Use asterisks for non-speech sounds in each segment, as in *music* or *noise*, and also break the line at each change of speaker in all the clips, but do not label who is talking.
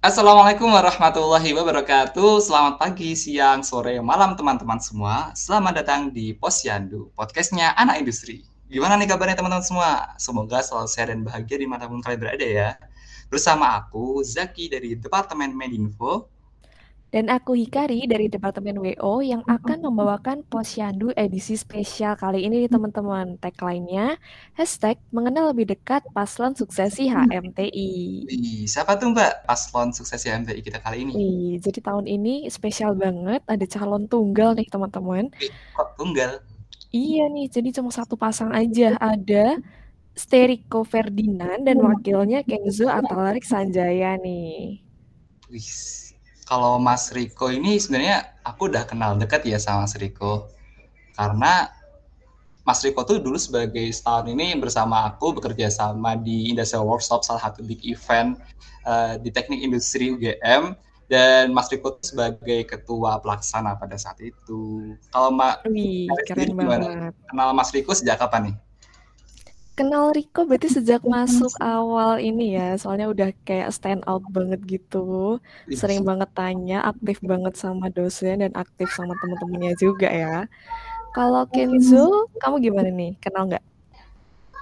Assalamualaikum warahmatullahi wabarakatuh. Selamat pagi, siang, sore, malam teman-teman semua. Selamat datang di Posyandu, podcastnya anak industri. Gimana nih kabarnya teman-teman semua? Semoga selalu sehat dan bahagia di mana pun kalian berada ya. Bersama aku, Zaki dari Departemen Medinfo,
Dan aku Hikari dari Departemen WO yang akan membawakan Posyandu edisi spesial kali ini nih teman-teman. Tagline-nya, hashtag mengenal lebih dekat paslon suksesi HMTI.
Wih, siapa tuh Mbak paslon sukses MTI kita kali ini?
Wih, jadi tahun ini spesial banget, ada calon tunggal nih teman-teman.
Kok tunggal?
Iya nih, jadi cuma satu pasang aja, ada Steriko Ferdinand dan wakilnya Kenzo Atalarik Sanjaya nih.
Wih, kalau Mas Riko ini sebenarnya aku udah kenal dekat ya sama Mas Riko. Karena Mas Riko tuh dulu sebagai setahun ini bersama aku bekerja sama di Industrial Workshop, salah satu big event uh, di teknik industri UGM. Dan Mas Riko tuh sebagai ketua pelaksana pada saat itu. Kalau Mbak
Wih, keren banget.
Kenal Mas Riko sejak kapan nih?
Kenal Riko berarti sejak masuk awal ini ya, soalnya udah kayak stand out banget gitu. Sering banget tanya, aktif banget sama dosen dan aktif sama teman-temannya juga ya. Kalau Kenzo, kamu gimana nih? Kenal nggak?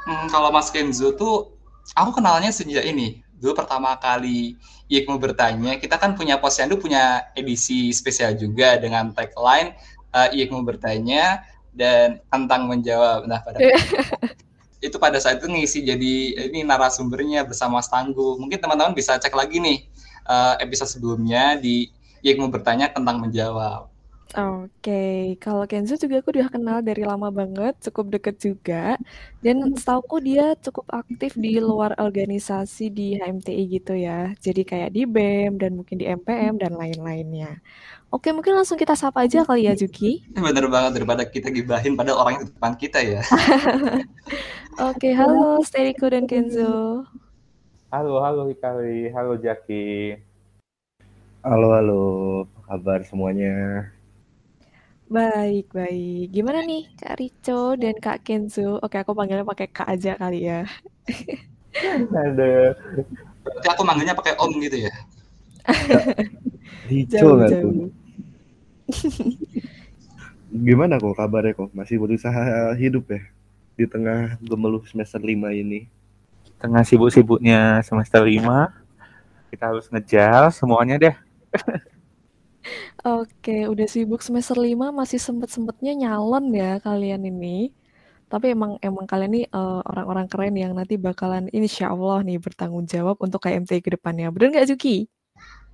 Hmm, kalau Mas Kenzo tuh aku kenalnya sejak ini. Dulu pertama kali Iqmu bertanya, kita kan punya posyandu punya edisi spesial juga dengan tagline uh, Iqmu bertanya dan tentang menjawab. Nah, pada *laughs* itu pada saat itu ngisi jadi ini narasumbernya bersama Stanggu. Mungkin teman-teman bisa cek lagi nih uh, episode sebelumnya di yang mau bertanya tentang menjawab.
Oke, okay. kalau Kenzo juga aku udah kenal dari lama banget, cukup deket juga. Dan setauku dia cukup aktif di luar organisasi di HMTI gitu ya. Jadi kayak di BEM dan mungkin di MPM dan lain-lainnya. Oke, mungkin langsung kita sapa aja kali ya, Juki. *laughs*
Bener banget daripada kita gibahin pada orang di depan kita ya. *laughs*
Oke, halo Steriko dan Kenzo.
Halo, halo Hikari, halo Jaki.
Halo, halo, apa kabar semuanya?
Baik, baik. Gimana nih Kak Rico dan Kak Kenzo? Oke, aku panggilnya pakai Kak aja kali ya. *laughs*
Ada. Berarti aku manggilnya pakai Om gitu ya?
Rico nggak tuh? Gimana kok kabarnya kok? Masih berusaha hidup ya? Di tengah gemeluh semester 5 ini.
Tengah sibuk-sibuknya semester 5, kita harus ngejar semuanya deh.
Oke, udah sibuk semester 5 masih sempet-sempetnya nyalon ya kalian ini. Tapi emang emang kalian nih uh, orang-orang keren yang nanti bakalan insya Allah nih bertanggung jawab untuk KMT ke depannya. Bener nggak Juki?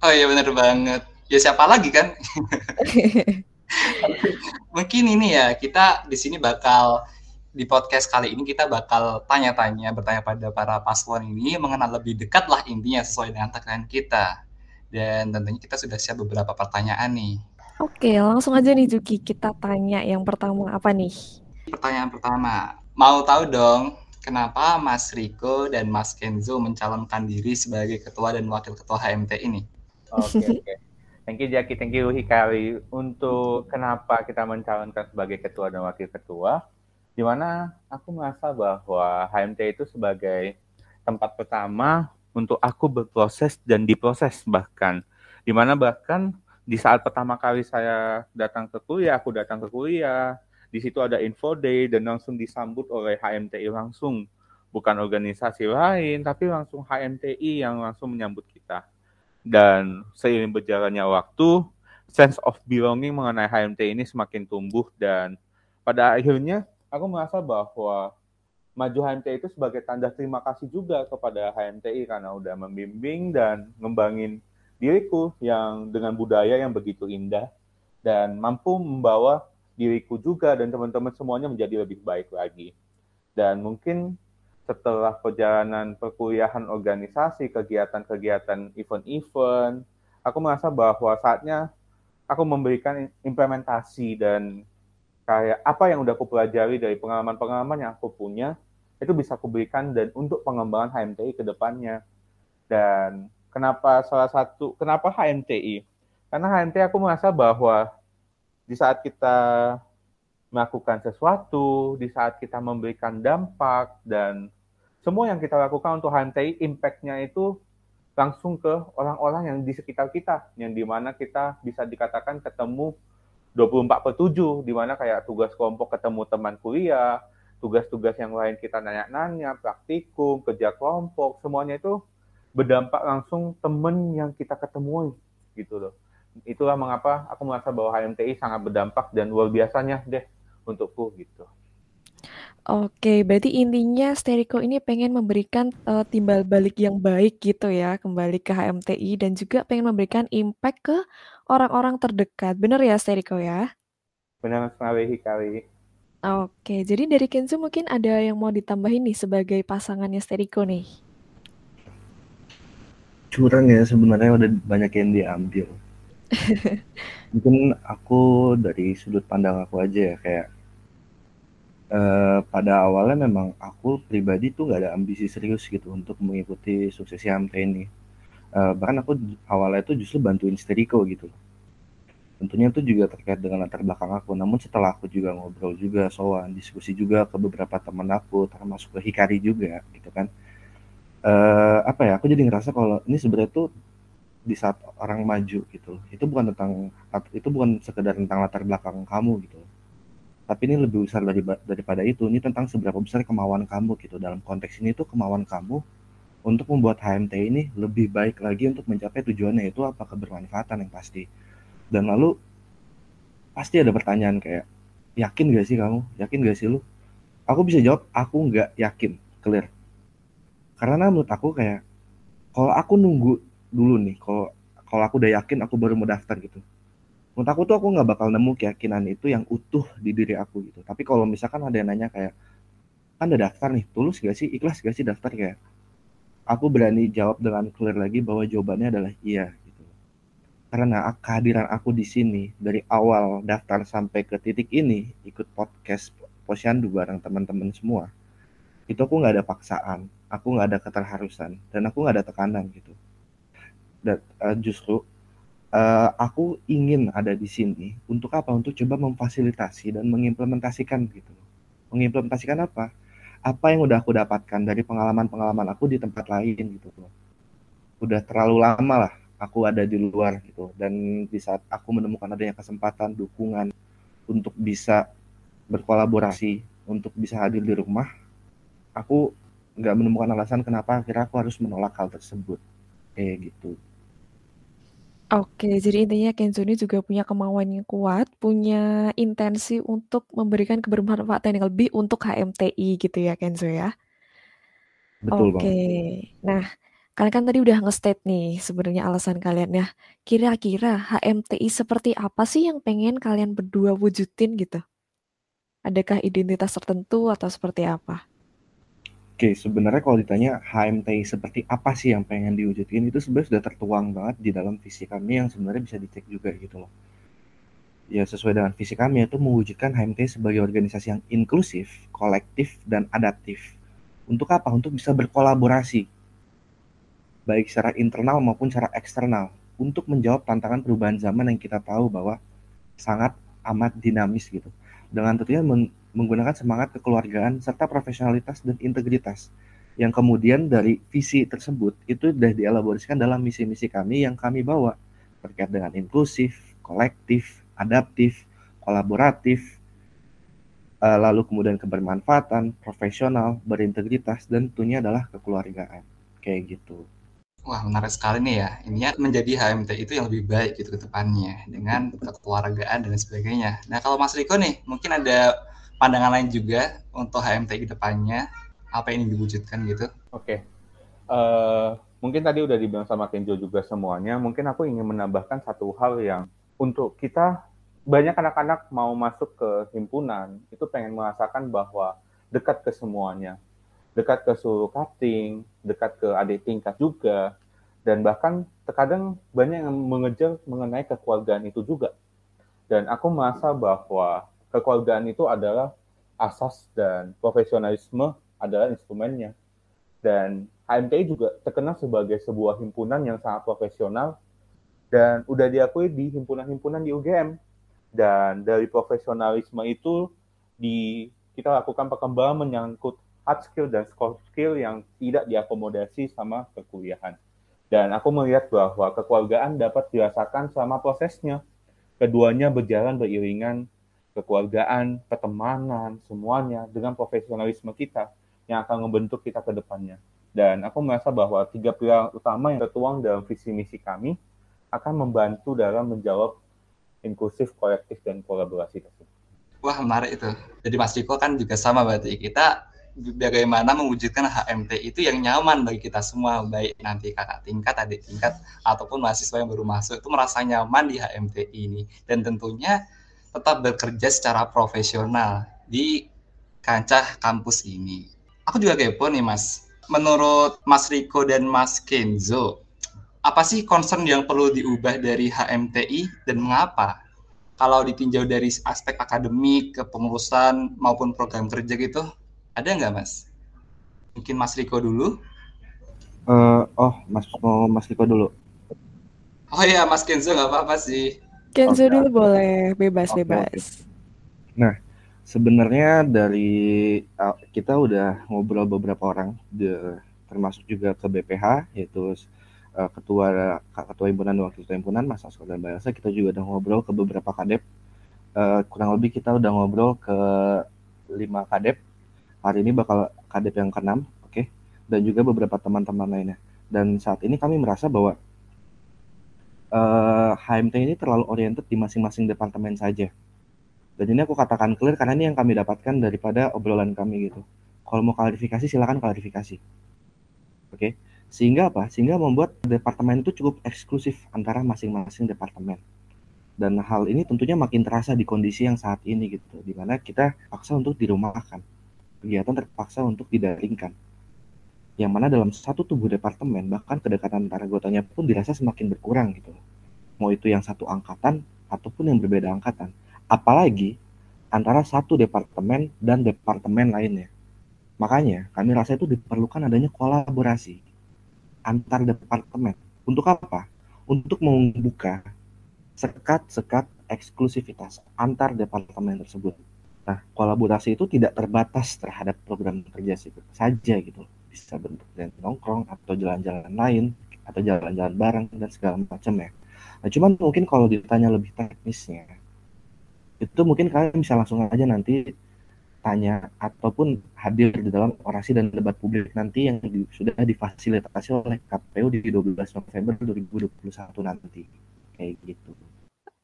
Oh iya bener banget. Ya siapa lagi kan? *laughs* Mungkin ini ya kita di sini bakal di podcast kali ini kita bakal tanya-tanya bertanya pada para paslon ini mengenal lebih dekat lah intinya sesuai dengan tagline kita. Dan tentunya kita sudah siap beberapa pertanyaan nih.
Oke, langsung aja nih Juki, kita tanya yang pertama apa nih?
Pertanyaan pertama, mau tahu dong kenapa Mas Riko dan Mas Kenzo mencalonkan diri sebagai ketua dan wakil ketua HMT ini?
Oke, okay, oke. *laughs* Thank you Jaki, thank you Hikari. Untuk kenapa kita mencalonkan sebagai ketua dan wakil ketua. Di mana aku merasa bahwa HMT itu sebagai tempat pertama untuk aku berproses dan diproses bahkan. Di mana bahkan di saat pertama kali saya datang ke kuliah aku datang ke kuliah di situ ada info day dan langsung disambut oleh HMTI langsung. Bukan organisasi lain tapi langsung HMTI yang langsung menyambut dan seiring berjalannya waktu sense of belonging mengenai HMT ini semakin tumbuh dan pada akhirnya aku merasa bahwa maju HMTI itu sebagai tanda terima kasih juga kepada HMTI karena udah membimbing dan ngembangin diriku yang dengan budaya yang begitu indah dan mampu membawa diriku juga dan teman-teman semuanya menjadi lebih baik lagi. Dan mungkin setelah perjalanan perkuliahan organisasi, kegiatan-kegiatan event-event, aku merasa bahwa saatnya aku memberikan implementasi dan kayak apa yang udah aku pelajari dari pengalaman-pengalaman yang aku punya itu bisa aku berikan dan untuk pengembangan HMTI ke depannya. Dan kenapa salah satu kenapa HMTI? Karena HMTI aku merasa bahwa di saat kita melakukan sesuatu, di saat kita memberikan dampak dan semua yang kita lakukan untuk HMTI impact-nya itu langsung ke orang-orang yang di sekitar kita, yang di mana kita bisa dikatakan ketemu 24 per 7, di mana kayak tugas kelompok ketemu teman kuliah, tugas-tugas yang lain kita nanya-nanya, praktikum, kerja kelompok, semuanya itu berdampak langsung temen yang kita ketemu gitu loh. Itulah mengapa aku merasa bahwa HMTI sangat berdampak dan luar biasanya deh untukku gitu.
Oke, berarti intinya Steriko ini pengen memberikan uh, timbal balik yang baik gitu ya, kembali ke HMTI dan juga pengen memberikan impact ke orang-orang terdekat. Bener ya Steriko ya?
Benar sekali Hikari.
Oke, jadi dari Kenzo mungkin ada yang mau ditambahin nih sebagai pasangannya Steriko nih.
Curang ya sebenarnya udah banyak yang diambil. *laughs* mungkin aku dari sudut pandang aku aja ya kayak uh, pada awalnya memang aku pribadi tuh nggak ada ambisi serius gitu untuk mengikuti suksesi HMT ini. Uh, bahkan aku awalnya itu justru bantuin Steriko gitu. Tentunya itu juga terkait dengan latar belakang aku. Namun setelah aku juga ngobrol juga, soal diskusi juga ke beberapa teman aku, termasuk ke Hikari juga, gitu kan. Uh, apa ya? Aku jadi ngerasa kalau ini sebenarnya tuh di saat orang maju gitu, itu bukan tentang itu bukan sekedar tentang latar belakang kamu gitu tapi ini lebih besar dari, daripada itu. Ini tentang seberapa besar kemauan kamu gitu. Dalam konteks ini tuh kemauan kamu untuk membuat HMT ini lebih baik lagi untuk mencapai tujuannya itu apa? Kebermanfaatan yang pasti. Dan lalu pasti ada pertanyaan kayak yakin gak sih kamu? Yakin gak sih lu? Aku bisa jawab aku nggak yakin. Clear. Karena menurut aku kayak kalau aku nunggu dulu nih kalau kalau aku udah yakin aku baru mau daftar gitu menurut aku tuh aku nggak bakal nemu keyakinan itu yang utuh di diri aku gitu. Tapi kalau misalkan ada yang nanya kayak kan udah daftar nih tulus gak sih? Ikhlas gak sih daftar? Kayak aku berani jawab dengan clear lagi bahwa jawabannya adalah iya gitu karena kehadiran aku di sini dari awal daftar sampai ke titik ini ikut podcast posyandu bareng teman-teman semua itu aku nggak ada paksaan aku nggak ada keterharusan dan aku nggak ada tekanan gitu. Dan uh, justru uh, aku ingin ada di sini untuk apa? Untuk coba memfasilitasi dan mengimplementasikan gitu. Mengimplementasikan apa? Apa yang udah aku dapatkan dari pengalaman-pengalaman aku di tempat lain gitu loh. Udah terlalu lama lah aku ada di luar gitu dan di saat aku menemukan adanya kesempatan dukungan untuk bisa berkolaborasi untuk bisa hadir di rumah aku nggak menemukan alasan kenapa akhirnya aku harus menolak hal tersebut kayak gitu
Oke, jadi intinya Kenzo ini juga punya kemauan yang kuat, punya intensi untuk memberikan kebermanfaatan yang lebih untuk HMTI gitu ya Kenzo ya?
Betul
Oke, banget. nah kalian kan tadi udah nge-state nih sebenarnya alasan kalian ya. Kira-kira HMTI seperti apa sih yang pengen kalian berdua wujudin gitu? Adakah identitas tertentu atau seperti apa?
Oke, sebenarnya kalau ditanya HMTI seperti apa sih yang pengen diwujudin itu sebenarnya sudah tertuang banget di dalam visi kami yang sebenarnya bisa dicek juga gitu loh. Ya sesuai dengan visi kami itu mewujudkan HMTI sebagai organisasi yang inklusif, kolektif, dan adaptif. Untuk apa? Untuk bisa berkolaborasi baik secara internal maupun secara eksternal untuk menjawab tantangan perubahan zaman yang kita tahu bahwa sangat amat dinamis gitu. Dengan tentunya menggunakan semangat kekeluargaan serta profesionalitas dan integritas yang kemudian dari visi tersebut itu sudah dielaborasikan dalam misi-misi kami yang kami bawa terkait dengan inklusif, kolektif, adaptif, kolaboratif, eh, lalu kemudian kebermanfaatan, profesional, berintegritas, dan tentunya adalah kekeluargaan. Kayak gitu.
Wah, menarik sekali nih ya. Ini menjadi HMT itu yang lebih baik gitu ke depannya dengan kekeluargaan dan sebagainya. Nah, kalau Mas Riko nih, mungkin ada pandangan lain juga untuk HMT ke depannya apa yang diwujudkan gitu?
Oke, okay. uh, eh, mungkin tadi udah dibilang sama Kenjo juga semuanya. Mungkin aku ingin menambahkan satu hal yang untuk kita banyak anak-anak mau masuk ke himpunan itu pengen merasakan bahwa dekat ke semuanya, dekat ke seluruh cutting, dekat ke adik tingkat juga, dan bahkan terkadang banyak yang mengejar mengenai kekeluargaan itu juga. Dan aku merasa bahwa kekeluargaan itu adalah asas dan profesionalisme adalah instrumennya. Dan HMTI juga terkenal sebagai sebuah himpunan yang sangat profesional dan udah diakui di himpunan-himpunan di UGM. Dan dari profesionalisme itu di kita lakukan perkembangan menyangkut hard skill dan soft skill yang tidak diakomodasi sama kekuliahan. Dan aku melihat bahwa kekeluargaan dapat dirasakan selama prosesnya. Keduanya berjalan beriringan, kekeluargaan, pertemanan, semuanya dengan profesionalisme kita yang akan membentuk kita ke depannya. Dan aku merasa bahwa tiga pilar utama yang tertuang dalam visi misi kami akan membantu dalam menjawab inklusif, kolektif, dan kolaborasi tersebut.
Wah menarik itu. Jadi Mas Riko kan juga sama berarti kita bagaimana mewujudkan HMT itu yang nyaman bagi kita semua, baik nanti kakak tingkat, adik tingkat, ataupun mahasiswa yang baru masuk itu merasa nyaman di HMT ini. Dan tentunya tetap bekerja secara profesional di kancah kampus ini. Aku juga kepo nih Mas, menurut Mas Riko dan Mas Kenzo, apa sih concern yang perlu diubah dari HMTI dan mengapa? Kalau ditinjau dari aspek akademik, kepengurusan maupun program kerja gitu, ada nggak mas? Mungkin Mas Riko dulu.
Uh, oh, Mas mau Mas Riko dulu.
Oh iya, Mas Kenzo nggak apa-apa sih.
Kenzo okay. dulu boleh, bebas okay, bebas.
Nah, sebenarnya dari uh, kita udah ngobrol beberapa orang, de, termasuk juga ke BPH, yaitu uh, ketua ketua himpunan wakil ketua himpunan Mas Asko dan Mbak kita juga udah ngobrol ke beberapa kadep. Uh, kurang lebih kita udah ngobrol ke lima kadep Hari ini bakal kadep yang keenam, oke, okay? dan juga beberapa teman-teman lainnya. Dan saat ini kami merasa bahwa uh, eh, HMT ini terlalu oriented di masing-masing departemen saja. Dan ini aku katakan clear karena ini yang kami dapatkan daripada obrolan kami gitu. Kalau mau klarifikasi silakan klarifikasi. Oke. Okay? Sehingga apa? Sehingga membuat departemen itu cukup eksklusif antara masing-masing departemen. Dan hal ini tentunya makin terasa di kondisi yang saat ini gitu, di mana kita paksa untuk dirumahkan kegiatan terpaksa untuk didaringkan. Yang mana dalam satu tubuh departemen, bahkan kedekatan antara anggotanya pun dirasa semakin berkurang gitu. Mau itu yang satu angkatan ataupun yang berbeda angkatan. Apalagi antara satu departemen dan departemen lainnya. Makanya kami rasa itu diperlukan adanya kolaborasi antar departemen. Untuk apa? Untuk membuka sekat-sekat eksklusivitas antar departemen tersebut Nah, kolaborasi itu tidak terbatas terhadap program kerja sih saja gitu. Bisa bentuk dan nongkrong atau jalan-jalan lain atau jalan-jalan bareng dan segala macam ya. Nah, cuman mungkin kalau ditanya lebih teknisnya, itu mungkin kalian bisa langsung aja nanti tanya ataupun hadir di dalam orasi dan debat publik nanti yang di, sudah difasilitasi oleh KPU di 12 November 2021 nanti kayak gitu.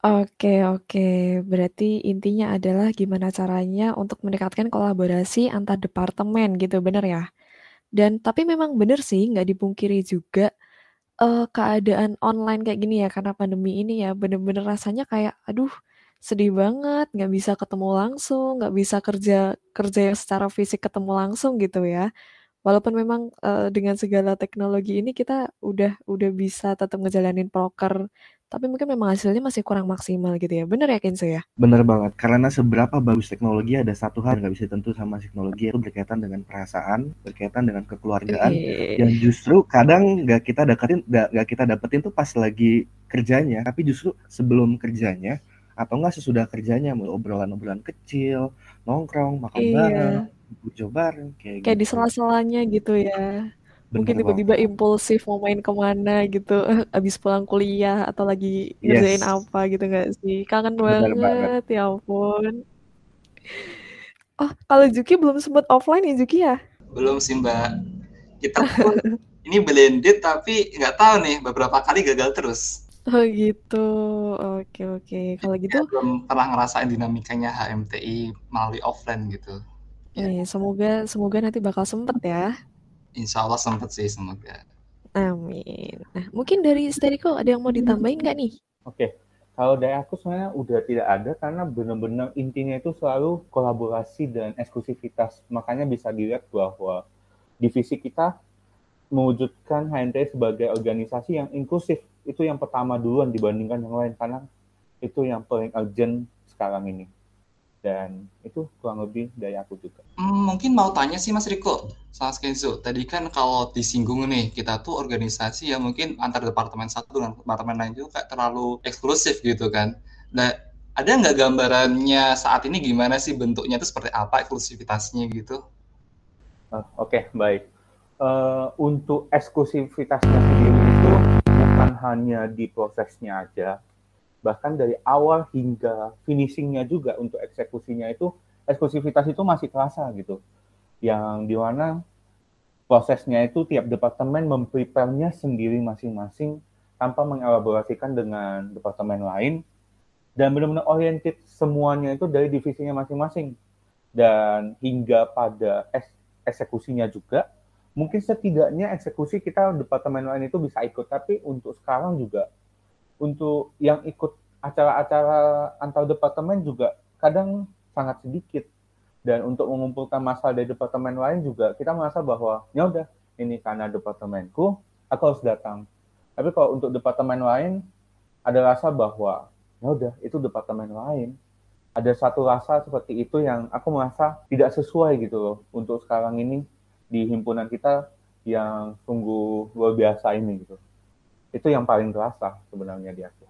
Oke oke, berarti intinya adalah gimana caranya untuk mendekatkan kolaborasi antar departemen gitu, bener ya? Dan tapi memang bener sih, nggak dipungkiri juga, uh, keadaan online kayak gini ya, karena pandemi ini ya, bener-bener rasanya kayak, aduh sedih banget, nggak bisa ketemu langsung, nggak bisa kerja kerja yang secara fisik ketemu langsung gitu ya. Walaupun memang, uh, dengan segala teknologi ini kita udah udah bisa tetap ngejalanin proker tapi mungkin memang hasilnya masih kurang maksimal gitu ya. Bener ya Kenzo ya?
Bener banget. Karena seberapa bagus teknologi ada satu hal yang nggak bisa tentu sama teknologi itu berkaitan dengan perasaan, berkaitan dengan kekeluargaan. Eee. Yang justru kadang nggak kita dapetin, nggak kita dapetin tuh pas lagi kerjanya, tapi justru sebelum kerjanya atau enggak sesudah kerjanya obrolan-obrolan kecil, nongkrong, makan iya. bareng, bujo bareng
kayak, kayak gitu. di sela-selanya gitu ya mungkin tiba-tiba impulsif mau main ke mana gitu *laughs* abis pulang kuliah atau lagi ngerjain yes. apa gitu nggak sih kangen banget, banget ya ampun oh kalau Juki belum sempat offline ya Juki ya
belum sih mbak kita pun *laughs* ini blended tapi nggak tahu nih beberapa kali gagal terus
Oh gitu, oke oke. Kalau gitu ya,
belum pernah ngerasain dinamikanya HMTI melalui offline gitu.
Ya. Eh, semoga semoga nanti bakal sempet ya.
Insya Allah sempet sih semoga.
Amin. Nah, mungkin dari Steriko ada yang mau ditambahin nggak nih?
Oke, kalau dari aku sebenarnya udah tidak ada karena benar-benar intinya itu selalu kolaborasi dan eksklusivitas. Makanya bisa dilihat bahwa divisi kita mewujudkan HNT sebagai organisasi yang inklusif. Itu yang pertama duluan dibandingkan yang lain karena itu yang paling urgent sekarang ini dan itu kurang lebih dari aku juga.
Hmm, mungkin mau tanya sih Mas Riko, sama Kenzo. Tadi kan kalau disinggung nih, kita tuh organisasi yang mungkin antar departemen satu dengan departemen lain juga kayak terlalu eksklusif gitu kan. Nah, ada nggak gambarannya saat ini gimana sih bentuknya itu seperti apa eksklusivitasnya gitu?
Uh, Oke, okay, baik. Uh, untuk eksklusivitasnya sendiri itu bukan hanya di prosesnya aja, bahkan dari awal hingga finishingnya juga untuk eksekusinya itu eksklusivitas itu masih terasa gitu. Yang di mana prosesnya itu tiap departemen memprepare-nya sendiri masing-masing tanpa mengelaborasikan dengan departemen lain. Dan benar-benar oriented semuanya itu dari divisinya masing-masing. Dan hingga pada eksekusinya juga mungkin setidaknya eksekusi kita departemen lain itu bisa ikut. Tapi untuk sekarang juga untuk yang ikut acara-acara antar departemen juga kadang sangat sedikit. Dan untuk mengumpulkan masalah dari departemen lain juga kita merasa bahwa ya udah ini karena departemenku aku harus datang. Tapi kalau untuk departemen lain ada rasa bahwa ya udah itu departemen lain. Ada satu rasa seperti itu yang aku merasa tidak sesuai gitu loh untuk sekarang ini di himpunan kita yang sungguh luar biasa ini gitu. Itu yang paling terasa sebenarnya di aku.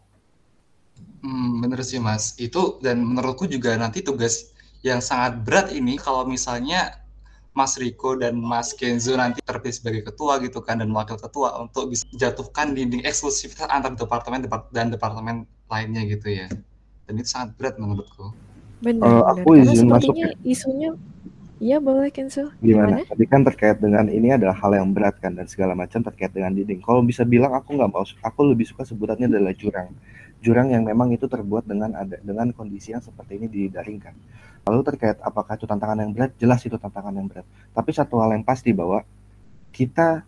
Hmm, bener sih mas. Itu dan menurutku juga nanti tugas yang sangat berat ini kalau misalnya Mas Riko dan Mas Kenzo nanti terpilih sebagai ketua gitu kan dan wakil ketua untuk bisa jatuhkan dinding eksklusivitas antar departemen dan departemen lainnya gitu ya. Dan itu sangat berat menurutku.
Benar, uh,
aku izin masuk ya.
isunya Iya boleh Kenzo.
Gimana? Gimana? Tadi kan terkait dengan ini adalah hal yang berat kan dan segala macam terkait dengan dinding. Kalau bisa bilang aku nggak mau, aku lebih suka sebutannya adalah jurang. Jurang yang memang itu terbuat dengan ada dengan kondisi yang seperti ini didaringkan. Lalu terkait apakah itu tantangan yang berat? Jelas itu tantangan yang berat. Tapi satu hal yang pasti bahwa kita,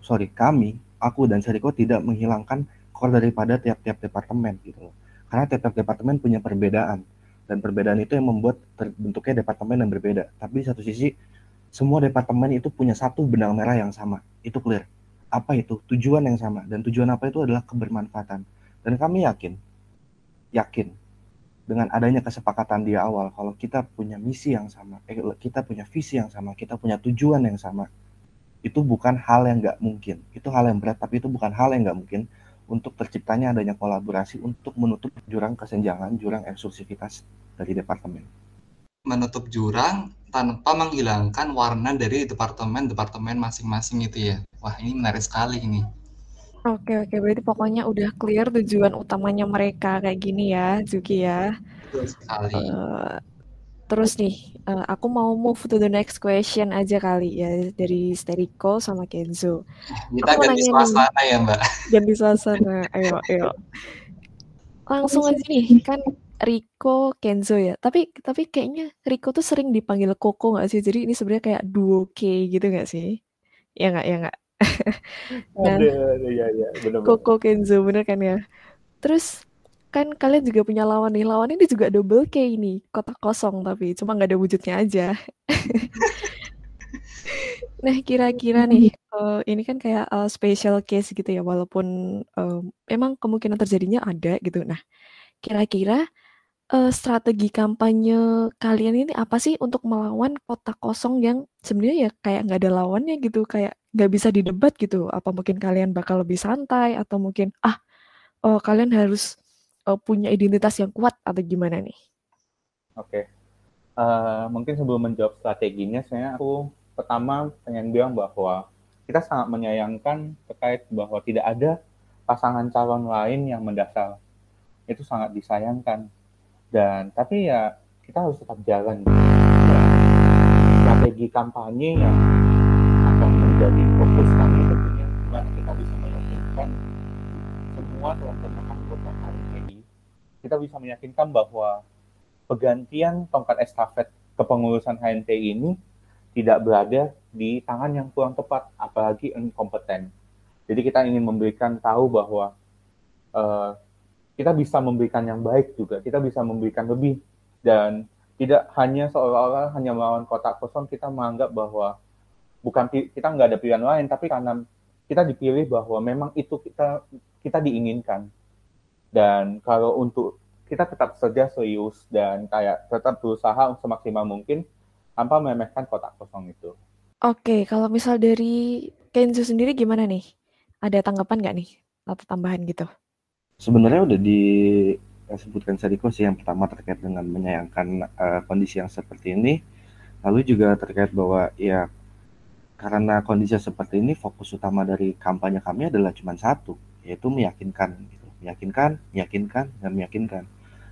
sorry kami, aku dan Seriko tidak menghilangkan core daripada tiap-tiap departemen gitu loh. Karena tiap-tiap departemen punya perbedaan dan perbedaan itu yang membuat terbentuknya departemen yang berbeda. Tapi di satu sisi semua departemen itu punya satu benang merah yang sama. Itu clear. Apa itu? Tujuan yang sama dan tujuan apa itu adalah kebermanfaatan. Dan kami yakin yakin dengan adanya kesepakatan di awal kalau kita punya misi yang sama, eh, kita punya visi yang sama, kita punya tujuan yang sama, itu bukan hal yang nggak mungkin. Itu hal yang berat, tapi itu bukan hal yang nggak mungkin untuk terciptanya adanya kolaborasi untuk menutup jurang kesenjangan, jurang eksklusivitas dari departemen.
Menutup jurang tanpa menghilangkan warna dari departemen-departemen masing-masing itu ya. Wah, ini menarik sekali ini.
Oke, oke. Berarti pokoknya udah clear tujuan utamanya mereka kayak gini ya, Zuki ya.
Betul sekali. Uh,
Terus nih, uh, aku mau move to the next question aja kali ya dari Steriko sama Kenzo.
Kita aku ganti suasana nih, ya Mbak.
Ganti suasana, ayo, ayo. Langsung aja nih, kan Riko, Kenzo ya. Tapi tapi kayaknya Riko tuh sering dipanggil Koko nggak sih? Jadi ini sebenarnya kayak duo K gitu nggak sih? Ya nggak, ya nggak.
nah, ada, ya, ya, bener -bener.
Koko Kenzo bener kan ya. Terus kan kalian juga punya lawan nih. Lawan ini juga double K ini, kotak kosong tapi cuma nggak ada wujudnya aja. *laughs* nah, kira-kira nih, uh, ini kan kayak uh, special case gitu ya, walaupun uh, emang kemungkinan terjadinya ada gitu. Nah, kira-kira uh, strategi kampanye kalian ini apa sih untuk melawan kotak kosong yang sebenarnya ya kayak nggak ada lawannya gitu, kayak nggak bisa didebat gitu? Apa mungkin kalian bakal lebih santai atau mungkin ah, oh, kalian harus uh, punya identitas yang kuat atau gimana nih?
Oke, okay. uh, eh, mungkin sebelum menjawab strateginya, saya aku pertama pengen bilang bahwa kita sangat menyayangkan terkait bahwa tidak ada pasangan calon lain yang mendasar. Itu sangat disayangkan. Dan tapi ya kita harus tetap jalan. Strategi kampanye yang akan menjadi fokus kami tentunya gimana kita bisa meyakinkan semua anggota kita bisa meyakinkan bahwa pergantian tongkat estafet kepengurusan HNT ini tidak berada di tangan yang kurang tepat, apalagi inkompeten. Jadi kita ingin memberikan tahu bahwa uh, kita bisa memberikan yang baik juga, kita bisa memberikan lebih dan tidak hanya seolah-olah hanya melawan kotak kosong kita menganggap bahwa bukan kita nggak ada pilihan lain, tapi karena kita dipilih bahwa memang itu kita kita diinginkan dan kalau untuk kita tetap saja serius dan kayak tetap berusaha semaksimal mungkin tanpa memehkan kotak kosong itu.
Oke, kalau misal dari Kenzo sendiri gimana nih? Ada tanggapan nggak nih atau tambahan gitu?
Sebenarnya udah disebutkan Sadiko sih yang pertama terkait dengan menyayangkan uh, kondisi yang seperti ini. Lalu juga terkait bahwa ya karena kondisi seperti ini fokus utama dari kampanye kami adalah cuma satu yaitu meyakinkan gitu. Meyakinkan meyakinkan dan meyakinkan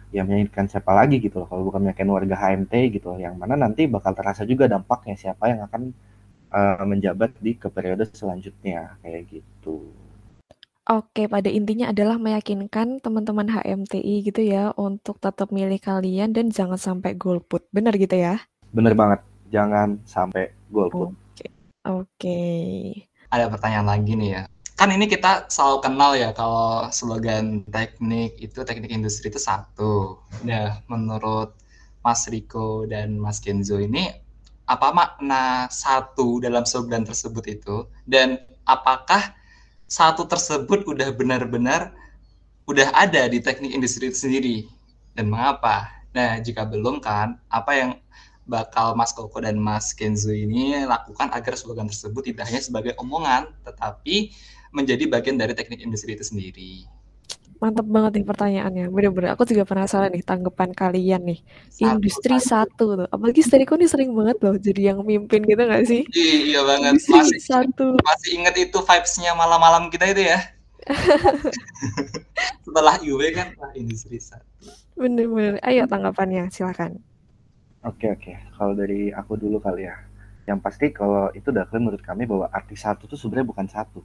ya meyakinkan siapa lagi gitu loh kalau bukan meyakinkan warga HMT gitu loh. yang mana nanti bakal terasa juga dampaknya siapa yang akan uh, menjabat di ke periode selanjutnya kayak gitu
Oke, pada intinya adalah meyakinkan teman-teman HMTI gitu ya untuk tetap milih kalian dan jangan sampai golput. Benar gitu ya?
Bener banget, jangan sampai golput.
Oke. Oke.
Ada pertanyaan lagi nih ya. Kan ini kita selalu kenal ya kalau slogan teknik itu teknik industri itu satu. Nah, menurut Mas Riko dan Mas Kenzo ini apa makna satu dalam slogan tersebut itu dan apakah satu tersebut udah benar-benar udah ada di teknik industri itu sendiri dan mengapa? Nah, jika belum kan, apa yang bakal Mas Koko dan Mas Kenzo ini lakukan agar slogan tersebut tidak hanya sebagai omongan, tetapi menjadi bagian dari teknik industri itu sendiri.
Mantap banget nih pertanyaannya. Bener-bener aku juga penasaran nih tanggapan kalian nih. Satu, Industri satu. tuh. Apalagi Steriko nih sering banget loh jadi yang mimpin gitu gak sih?
Iya, banget. Industri masih, satu. Masih inget itu vibes-nya malam-malam kita itu ya? *laughs* Setelah IW kan Industri satu.
Bener-bener. Ayo tanggapannya silakan.
Oke oke. Kalau dari aku dulu kali ya. Yang pasti kalau itu udah menurut kami bahwa arti satu tuh sebenarnya bukan satu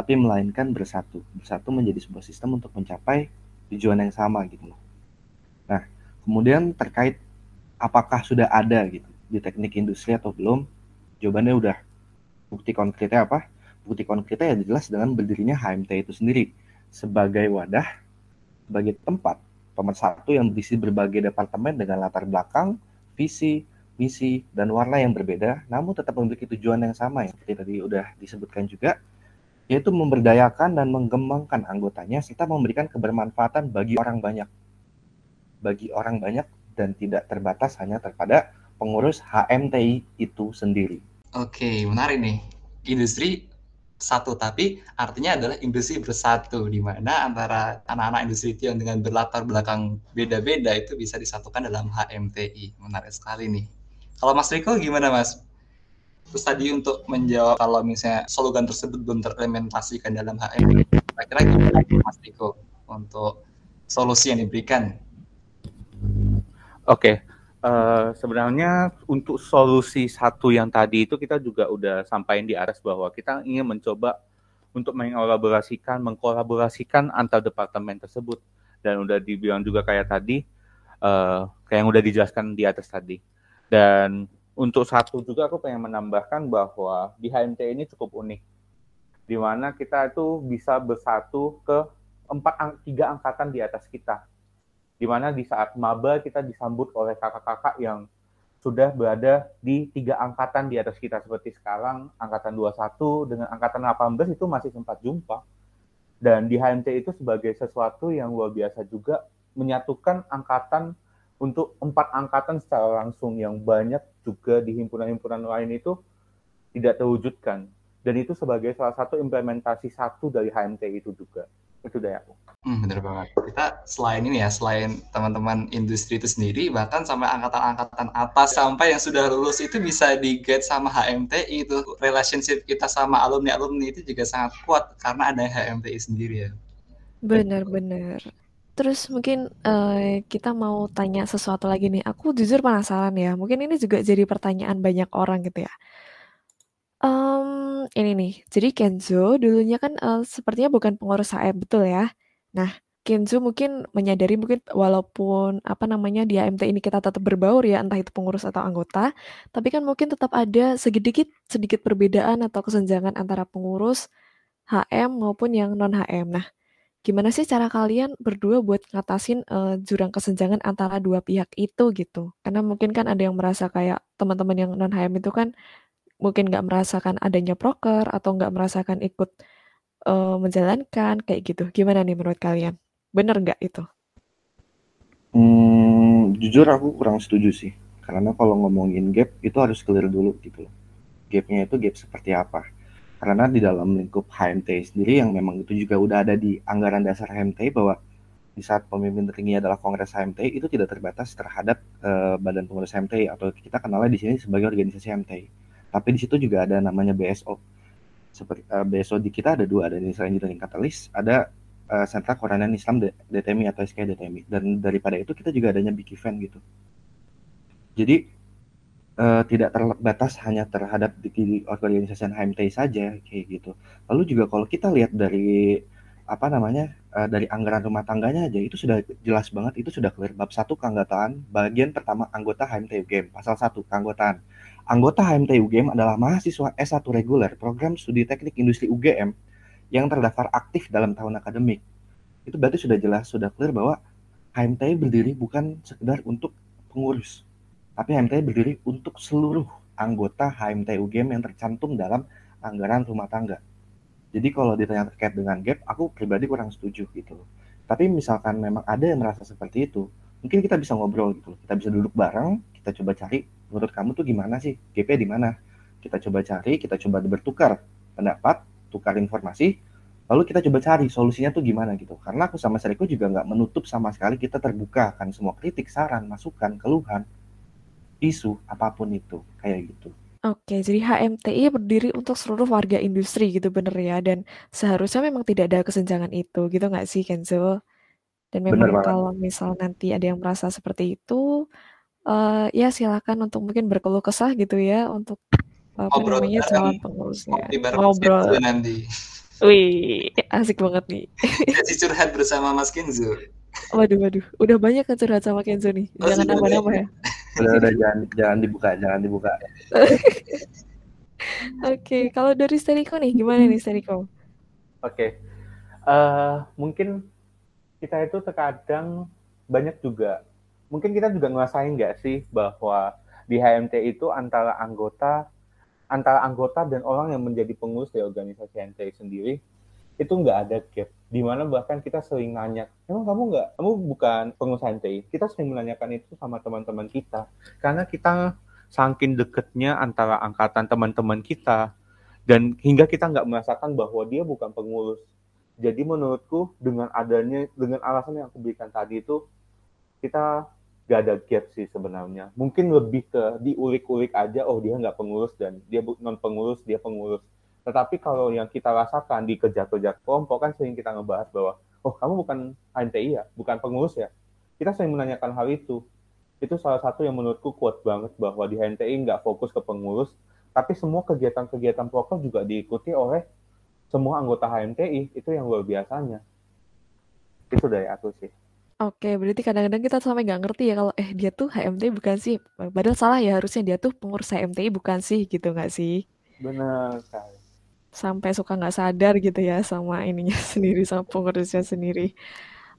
tapi melainkan bersatu. Bersatu menjadi sebuah sistem untuk mencapai tujuan yang sama gitu loh. Nah, kemudian terkait apakah sudah ada gitu di teknik industri atau belum? Jawabannya udah. Bukti konkretnya apa? Bukti konkretnya ya jelas dengan berdirinya HMT itu sendiri sebagai wadah, sebagai tempat pemersatu yang berisi berbagai departemen dengan latar belakang, visi, misi, dan warna yang berbeda, namun tetap memiliki tujuan yang sama yang seperti tadi udah disebutkan juga, yaitu memberdayakan dan mengembangkan anggotanya serta memberikan kebermanfaatan bagi orang banyak. Bagi orang banyak dan tidak terbatas hanya terpada pengurus HMTI itu sendiri.
Oke, menarik nih. Industri satu, tapi artinya adalah industri bersatu, di mana antara anak-anak industri yang dengan berlatar belakang beda-beda itu bisa disatukan dalam HMTI. Menarik sekali nih. Kalau Mas Riko gimana Mas? Terus tadi untuk menjawab kalau misalnya slogan tersebut belum terimplementasikan dalam HM, kira-kira gimana Mas Diko untuk solusi yang diberikan?
Oke, okay. uh, eh, sebenarnya untuk solusi satu yang tadi itu kita juga udah sampaikan di atas bahwa kita ingin mencoba untuk mengelaborasikan, mengkolaborasikan antar departemen tersebut dan udah dibilang juga kayak tadi, uh, kayak yang udah dijelaskan di atas tadi. Dan untuk satu juga aku pengen menambahkan bahwa di HMT ini cukup unik. Di mana kita itu bisa bersatu ke empat tiga angkatan di atas kita. Di mana di saat maba kita disambut oleh kakak-kakak yang sudah berada di tiga angkatan di atas kita. Seperti sekarang angkatan 21 dengan angkatan 18 itu masih sempat jumpa. Dan di HMT itu sebagai sesuatu yang luar biasa juga menyatukan angkatan untuk empat angkatan secara langsung yang banyak juga di himpunan-himpunan lain itu tidak terwujudkan. Dan itu sebagai salah satu implementasi satu dari HMT itu juga. Itu dari aku.
Hmm, bener banget. Kita selain ini ya, selain teman-teman industri itu sendiri, bahkan sampai angkatan-angkatan atas, sampai yang sudah lulus itu bisa di guide sama HMTI itu. Relationship kita sama alumni-alumni itu juga sangat kuat karena ada HMTI sendiri ya.
Benar-benar. Terus mungkin, uh, kita mau tanya sesuatu lagi nih, aku jujur penasaran ya, mungkin ini juga jadi pertanyaan banyak orang gitu ya. Um, ini nih, jadi Kenzo dulunya kan, uh, sepertinya bukan pengurus HM, betul ya? Nah, Kenzo mungkin menyadari mungkin walaupun, apa namanya, di AMT ini kita tetap berbaur ya, entah itu pengurus atau anggota, tapi kan mungkin tetap ada sedikit sedikit perbedaan atau kesenjangan antara pengurus HM maupun yang non-HM. Nah Gimana sih cara kalian berdua buat ngatasin, uh, jurang kesenjangan antara dua pihak itu gitu? Karena mungkin kan ada yang merasa kayak teman-teman yang non-HM itu kan mungkin nggak merasakan adanya proker atau nggak merasakan ikut, uh, menjalankan kayak gitu. Gimana nih menurut kalian? Bener nggak itu?
Hmm, jujur aku kurang setuju sih. Karena kalau ngomongin gap itu harus clear dulu gitu. Gapnya itu gap seperti apa? Karena di dalam lingkup HMT sendiri yang memang itu juga udah ada di anggaran dasar HMT bahwa di saat pemimpin tertinggi adalah Kongres HMT itu tidak terbatas terhadap uh, badan pengurus HMT atau kita kenalnya di sini sebagai organisasi HMT. Tapi di situ juga ada namanya BSO. seperti uh, besok di kita ada dua ada Indonesia Engineering Catalyst ada uh, Sentra Korean Islam DTMI atau SK DTMI dan daripada itu kita juga adanya big event gitu jadi uh, tidak terbatas hanya terhadap di organisasi HMT saja kayak gitu. Lalu juga kalau kita lihat dari apa namanya uh, dari anggaran rumah tangganya aja itu sudah jelas banget itu sudah clear. Bab satu keanggotaan. Bagian pertama anggota HMT UGM pasal satu keanggotaan. Anggota HMT UGM adalah mahasiswa S1 reguler program studi teknik industri UGM yang terdaftar aktif dalam tahun akademik. Itu berarti sudah jelas sudah clear bahwa HMT berdiri bukan sekedar untuk pengurus tapi HMT berdiri untuk seluruh anggota HMT UGM yang tercantum dalam anggaran rumah tangga jadi kalau ditanya terkait dengan gap, aku pribadi kurang setuju gitu Tapi misalkan memang ada yang merasa seperti itu, mungkin kita bisa ngobrol gitu Kita bisa duduk bareng, kita coba cari menurut kamu tuh gimana sih? gap di mana? Kita coba cari, kita coba bertukar pendapat, tukar informasi, lalu kita coba cari solusinya tuh gimana gitu. Karena aku sama Seriko juga nggak menutup sama sekali kita terbuka kan semua kritik, saran, masukan, keluhan, isu apa pun itu kayak gitu.
Oke, jadi HMTI berdiri untuk seluruh warga industri gitu bener ya, dan seharusnya memang tidak ada kesenjangan itu gitu nggak sih Kenzo? Dan memang kalau misal nanti ada yang merasa seperti itu, uh, ya silakan untuk mungkin berkeluh kesah gitu ya untuk uh, Ngobrol namanya calon pengurusnya. Ngobrol. nanti. Wih, asik banget nih. *laughs*
Sesi curhat bersama Mas Kenzo.
Waduh, waduh, udah banyak kan curhat sama Kenzo nih. Oh, Jangan apa-apa ya
udah udah jangan jangan dibuka jangan dibuka *laughs*
oke okay, kalau dari Steriko nih gimana nih Steriko
oke okay. uh, eh, mungkin kita itu terkadang banyak juga mungkin kita juga ngerasain nggak sih bahwa di HMT itu antara anggota antara anggota dan orang yang menjadi pengurus di organisasi HMT sendiri itu nggak ada gap. Di mana bahkan kita sering nanya emang kamu nggak kamu bukan pengusaha NTI kita sering menanyakan itu sama teman-teman kita. Karena kita saking deketnya antara angkatan teman-teman kita dan hingga kita nggak merasakan bahwa dia bukan pengurus. Jadi menurutku dengan adanya dengan alasan yang aku berikan tadi itu kita gak ada gap sih sebenarnya. Mungkin lebih ke diulik-ulik aja oh dia nggak pengurus dan dia non pengurus dia pengurus tetapi kalau yang kita rasakan di kerja-kerja kelompok kan sering kita ngebahas bahwa, oh kamu bukan HMTI ya, bukan pengurus ya. Kita sering menanyakan hal itu. Itu salah satu yang menurutku kuat banget bahwa di HMTI nggak fokus ke pengurus, tapi semua kegiatan-kegiatan proker juga diikuti oleh semua anggota HMTI. Itu yang luar biasanya. Itu dari aku sih.
Oke, berarti kadang-kadang kita sampai nggak ngerti ya kalau eh dia tuh HMTI bukan sih. Padahal salah ya harusnya dia tuh pengurus HMTI bukan sih gitu nggak sih?
Benar sekali
sampai suka nggak sadar gitu ya sama ininya *laughs* sendiri sama pengurusnya sendiri.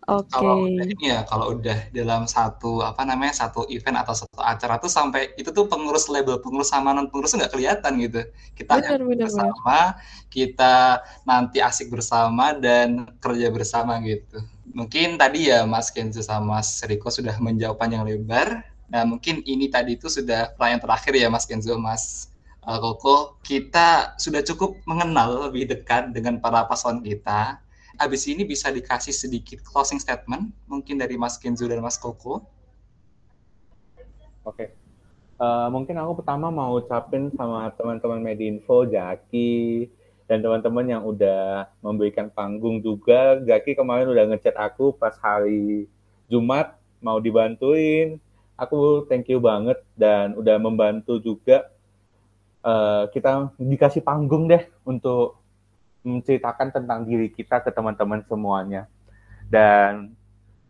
Oke.
Kalau ini ya kalau udah dalam satu apa namanya satu event atau satu acara tuh sampai itu tuh pengurus label pengurus sama non pengurus nggak kelihatan gitu. Kita bener, bener, bersama, bener. kita nanti asik bersama dan kerja bersama gitu. Mungkin tadi ya Mas Kenzo sama Mas Riko sudah menjawab panjang lebar. Nah mungkin ini tadi itu sudah pertanyaan terakhir ya Mas Kenzo, Mas uh, Koko, kita sudah cukup mengenal lebih dekat dengan para paslon kita. Habis ini bisa dikasih sedikit closing statement, mungkin dari Mas Kenzo dan Mas Koko.
Oke, okay. uh, eh, mungkin aku pertama mau ucapin sama teman-teman Medinfo, Jaki, dan teman-teman yang udah memberikan panggung juga. Jaki kemarin udah ngechat aku pas hari Jumat mau dibantuin. Aku thank you banget dan udah membantu juga uh, kita dikasih panggung deh untuk menceritakan tentang diri kita ke teman-teman semuanya. Dan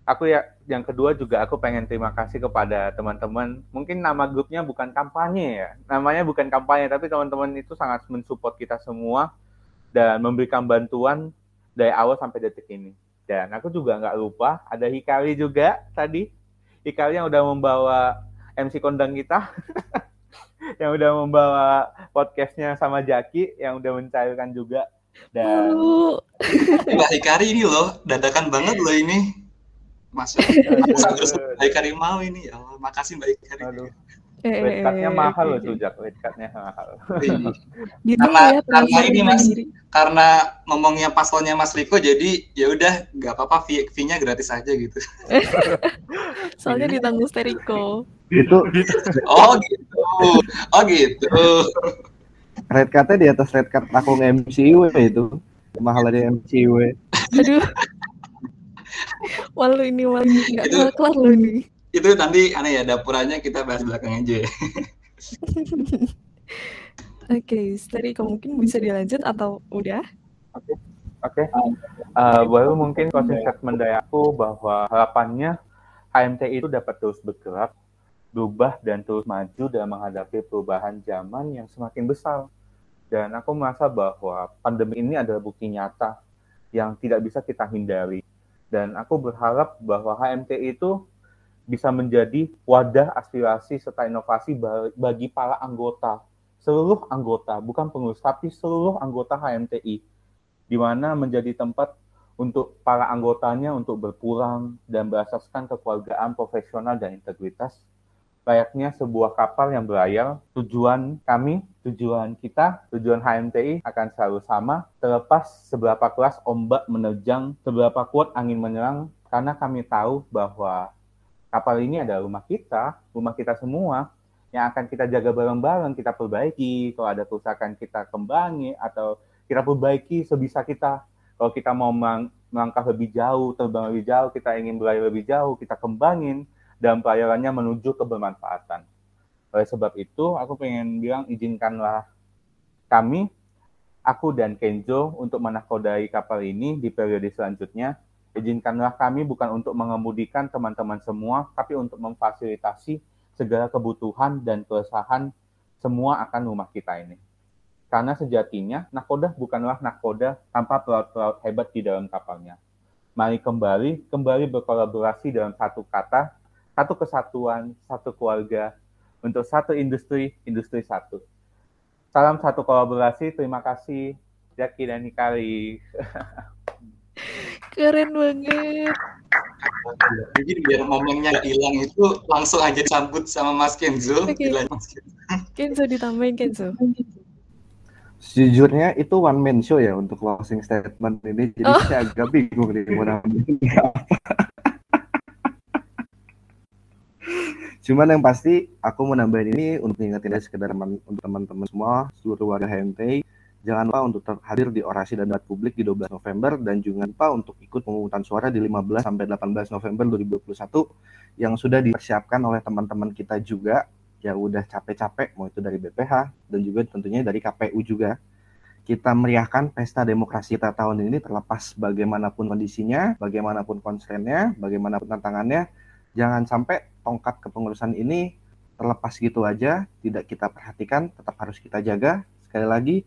aku ya yang kedua juga aku pengen terima kasih kepada teman-teman. Mungkin nama grupnya bukan kampanye ya. Namanya bukan kampanye tapi teman-teman itu sangat mensupport kita semua dan memberikan bantuan dari awal sampai detik ini. Dan aku juga nggak lupa ada Hikari juga tadi. Hikari yang udah membawa MC kondang kita. *laughs* yang udah membawa podcastnya sama Jaki yang udah mencairkan juga. Dan *laughs*
Mbak Hikari ini loh dadakan banget loh ini. Masuk Mbak Hikari mau ini. Ya makasih Mbak Hikari. Aduh.
Eh, cardnya mahal loh tuh Jak, cardnya mahal. *laughs*
Gitu karena ya, karena ini mas, karena ngomongnya paslonnya Mas Riko, jadi ya udah nggak apa-apa fee-nya gratis aja gitu. *laughs*
Soalnya ditanggung Steriko.
Gitu.
Oh gitu, oh gitu.
red card di atas red card aku MCW itu mahal dari MCW
aduh *laughs* malu ini malu nggak kelar kelar lo ini
itu nanti aneh ya dapurannya kita bahas belakang aja ya *laughs*
Oke, okay, mungkin bisa dilanjut atau udah?
Oke, okay. oke. Okay. Uh, baru mungkin closing statement dari aku bahwa harapannya HMT itu dapat terus bergerak, berubah dan terus maju dalam menghadapi perubahan zaman yang semakin besar. Dan aku merasa bahwa pandemi ini adalah bukti nyata yang tidak bisa kita hindari. Dan aku berharap bahwa HMT itu bisa menjadi wadah aspirasi serta inovasi bagi para anggota. Seluruh anggota, bukan pengurus, tapi seluruh anggota HMTI, di mana menjadi tempat untuk para anggotanya untuk berpulang dan berasaskan kekeluargaan profesional dan integritas, layaknya sebuah kapal yang berlayar, tujuan kami, tujuan kita, tujuan HMTI akan selalu sama, terlepas seberapa keras ombak menerjang, seberapa kuat angin menyerang, karena kami tahu bahwa kapal ini adalah rumah kita, rumah kita semua, yang akan kita jaga bareng-bareng, kita perbaiki. Kalau ada kerusakan kita kembangi atau kita perbaiki sebisa kita. Kalau kita mau melangkah lebih jauh, terbang lebih jauh, kita ingin berlayar lebih jauh, kita kembangin dan pelayarannya menuju kebermanfaatan. Oleh sebab itu, aku pengen bilang izinkanlah kami, aku dan Kenzo untuk menakodai kapal ini di periode selanjutnya. Izinkanlah kami bukan untuk mengemudikan teman-teman semua, tapi untuk memfasilitasi segala kebutuhan dan keresahan semua akan rumah kita ini. Karena sejatinya nakoda bukanlah nakoda tanpa pelaut-pelaut hebat di dalam kapalnya. Mari kembali, kembali berkolaborasi dalam satu kata, satu kesatuan, satu keluarga, untuk satu industri, industri satu. Salam satu kolaborasi, terima kasih Jaki dan Nikari. *laughs*
Keren banget.
Jadi biar momennya hilang itu langsung aja disambut sama Mas Kenzo. Okay.
Kenzo ditambahin Kenzo.
Sejujurnya itu one man show ya untuk closing statement ini, jadi oh. saya agak bingung nih mau nambahin apa. Cuman yang pasti aku mau nambahin ini untuk ingetin sekedar untuk teman-teman semua seluruh warga HMT Jangan lupa untuk hadir di orasi dan debat publik di 12 November dan jangan lupa untuk ikut pemungutan suara di 15 sampai 18 November 2021 yang sudah dipersiapkan oleh teman-teman kita juga yang udah capek-capek mau itu dari BPH dan juga tentunya dari KPU juga. Kita meriahkan pesta demokrasi kita tahun ini terlepas bagaimanapun kondisinya, bagaimanapun konsennya, bagaimanapun tantangannya, jangan sampai tongkat kepengurusan ini terlepas gitu aja, tidak kita perhatikan, tetap harus kita jaga. Sekali lagi,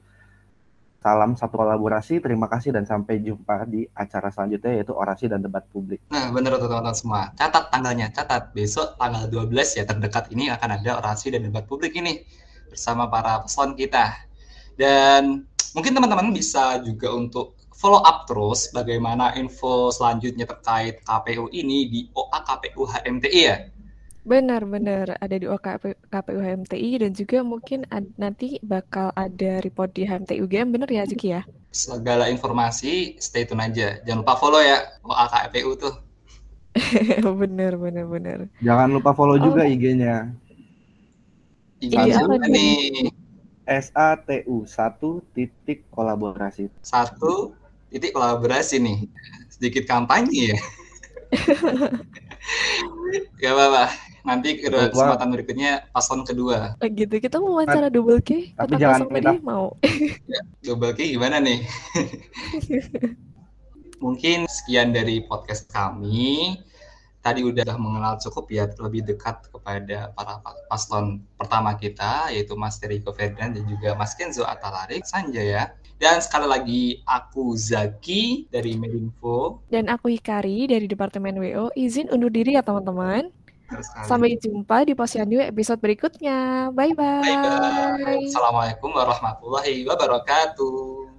Salam satu kolaborasi, terima kasih dan sampai jumpa di acara selanjutnya yaitu orasi dan debat publik.
Nah, benar teman-teman semua. Catat tanggalnya, catat. Besok tanggal 12 ya terdekat ini akan ada orasi dan debat publik ini bersama para peson kita. Dan mungkin teman-teman bisa juga untuk follow up terus bagaimana info selanjutnya terkait KPU ini di OA KPU HMTI ya.
Benar-benar ada di OKP, KPU HMTI dan juga mungkin ad, nanti bakal ada report di HMTI UGM, benar ya Ziki ya?
Segala informasi stay tune aja. Jangan lupa follow ya OA KPU tuh. *laughs*
bener, bener, bener.
Jangan lupa follow oh. juga IG-nya.
IG-nya apa nih?
SATU, satu titik kolaborasi.
Satu titik kolaborasi nih. Sedikit kampanye ya. *laughs* Gak apa-apa nanti kesempatan berikutnya paslon kedua.
Oh, gitu kita mau wawancara double K.
Tapi jangan minta
mau. *laughs*
ya, double K gimana nih? *laughs* Mungkin sekian dari podcast kami. Tadi udah mengenal cukup ya lebih dekat kepada para paslon pertama kita yaitu Mas Teriko Ferdinand dan juga Mas Kenzo Atalarik Sanjaya. Dan sekali lagi aku Zaki dari Medinfo.
Dan aku Hikari dari Departemen WO. Izin undur diri ya teman-teman. Sampai jumpa di Posyandu episode berikutnya. Bye-bye.
Assalamualaikum warahmatullahi wabarakatuh.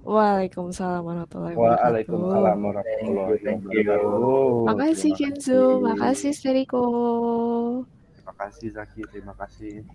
Waalaikumsalam warahmatullahi
wabarakatuh. Waalaikumsalam warahmatullahi wabarakatuh.
Makasih Kenzo, makasih Steriko.
Terima kasih Zaki, terima kasih.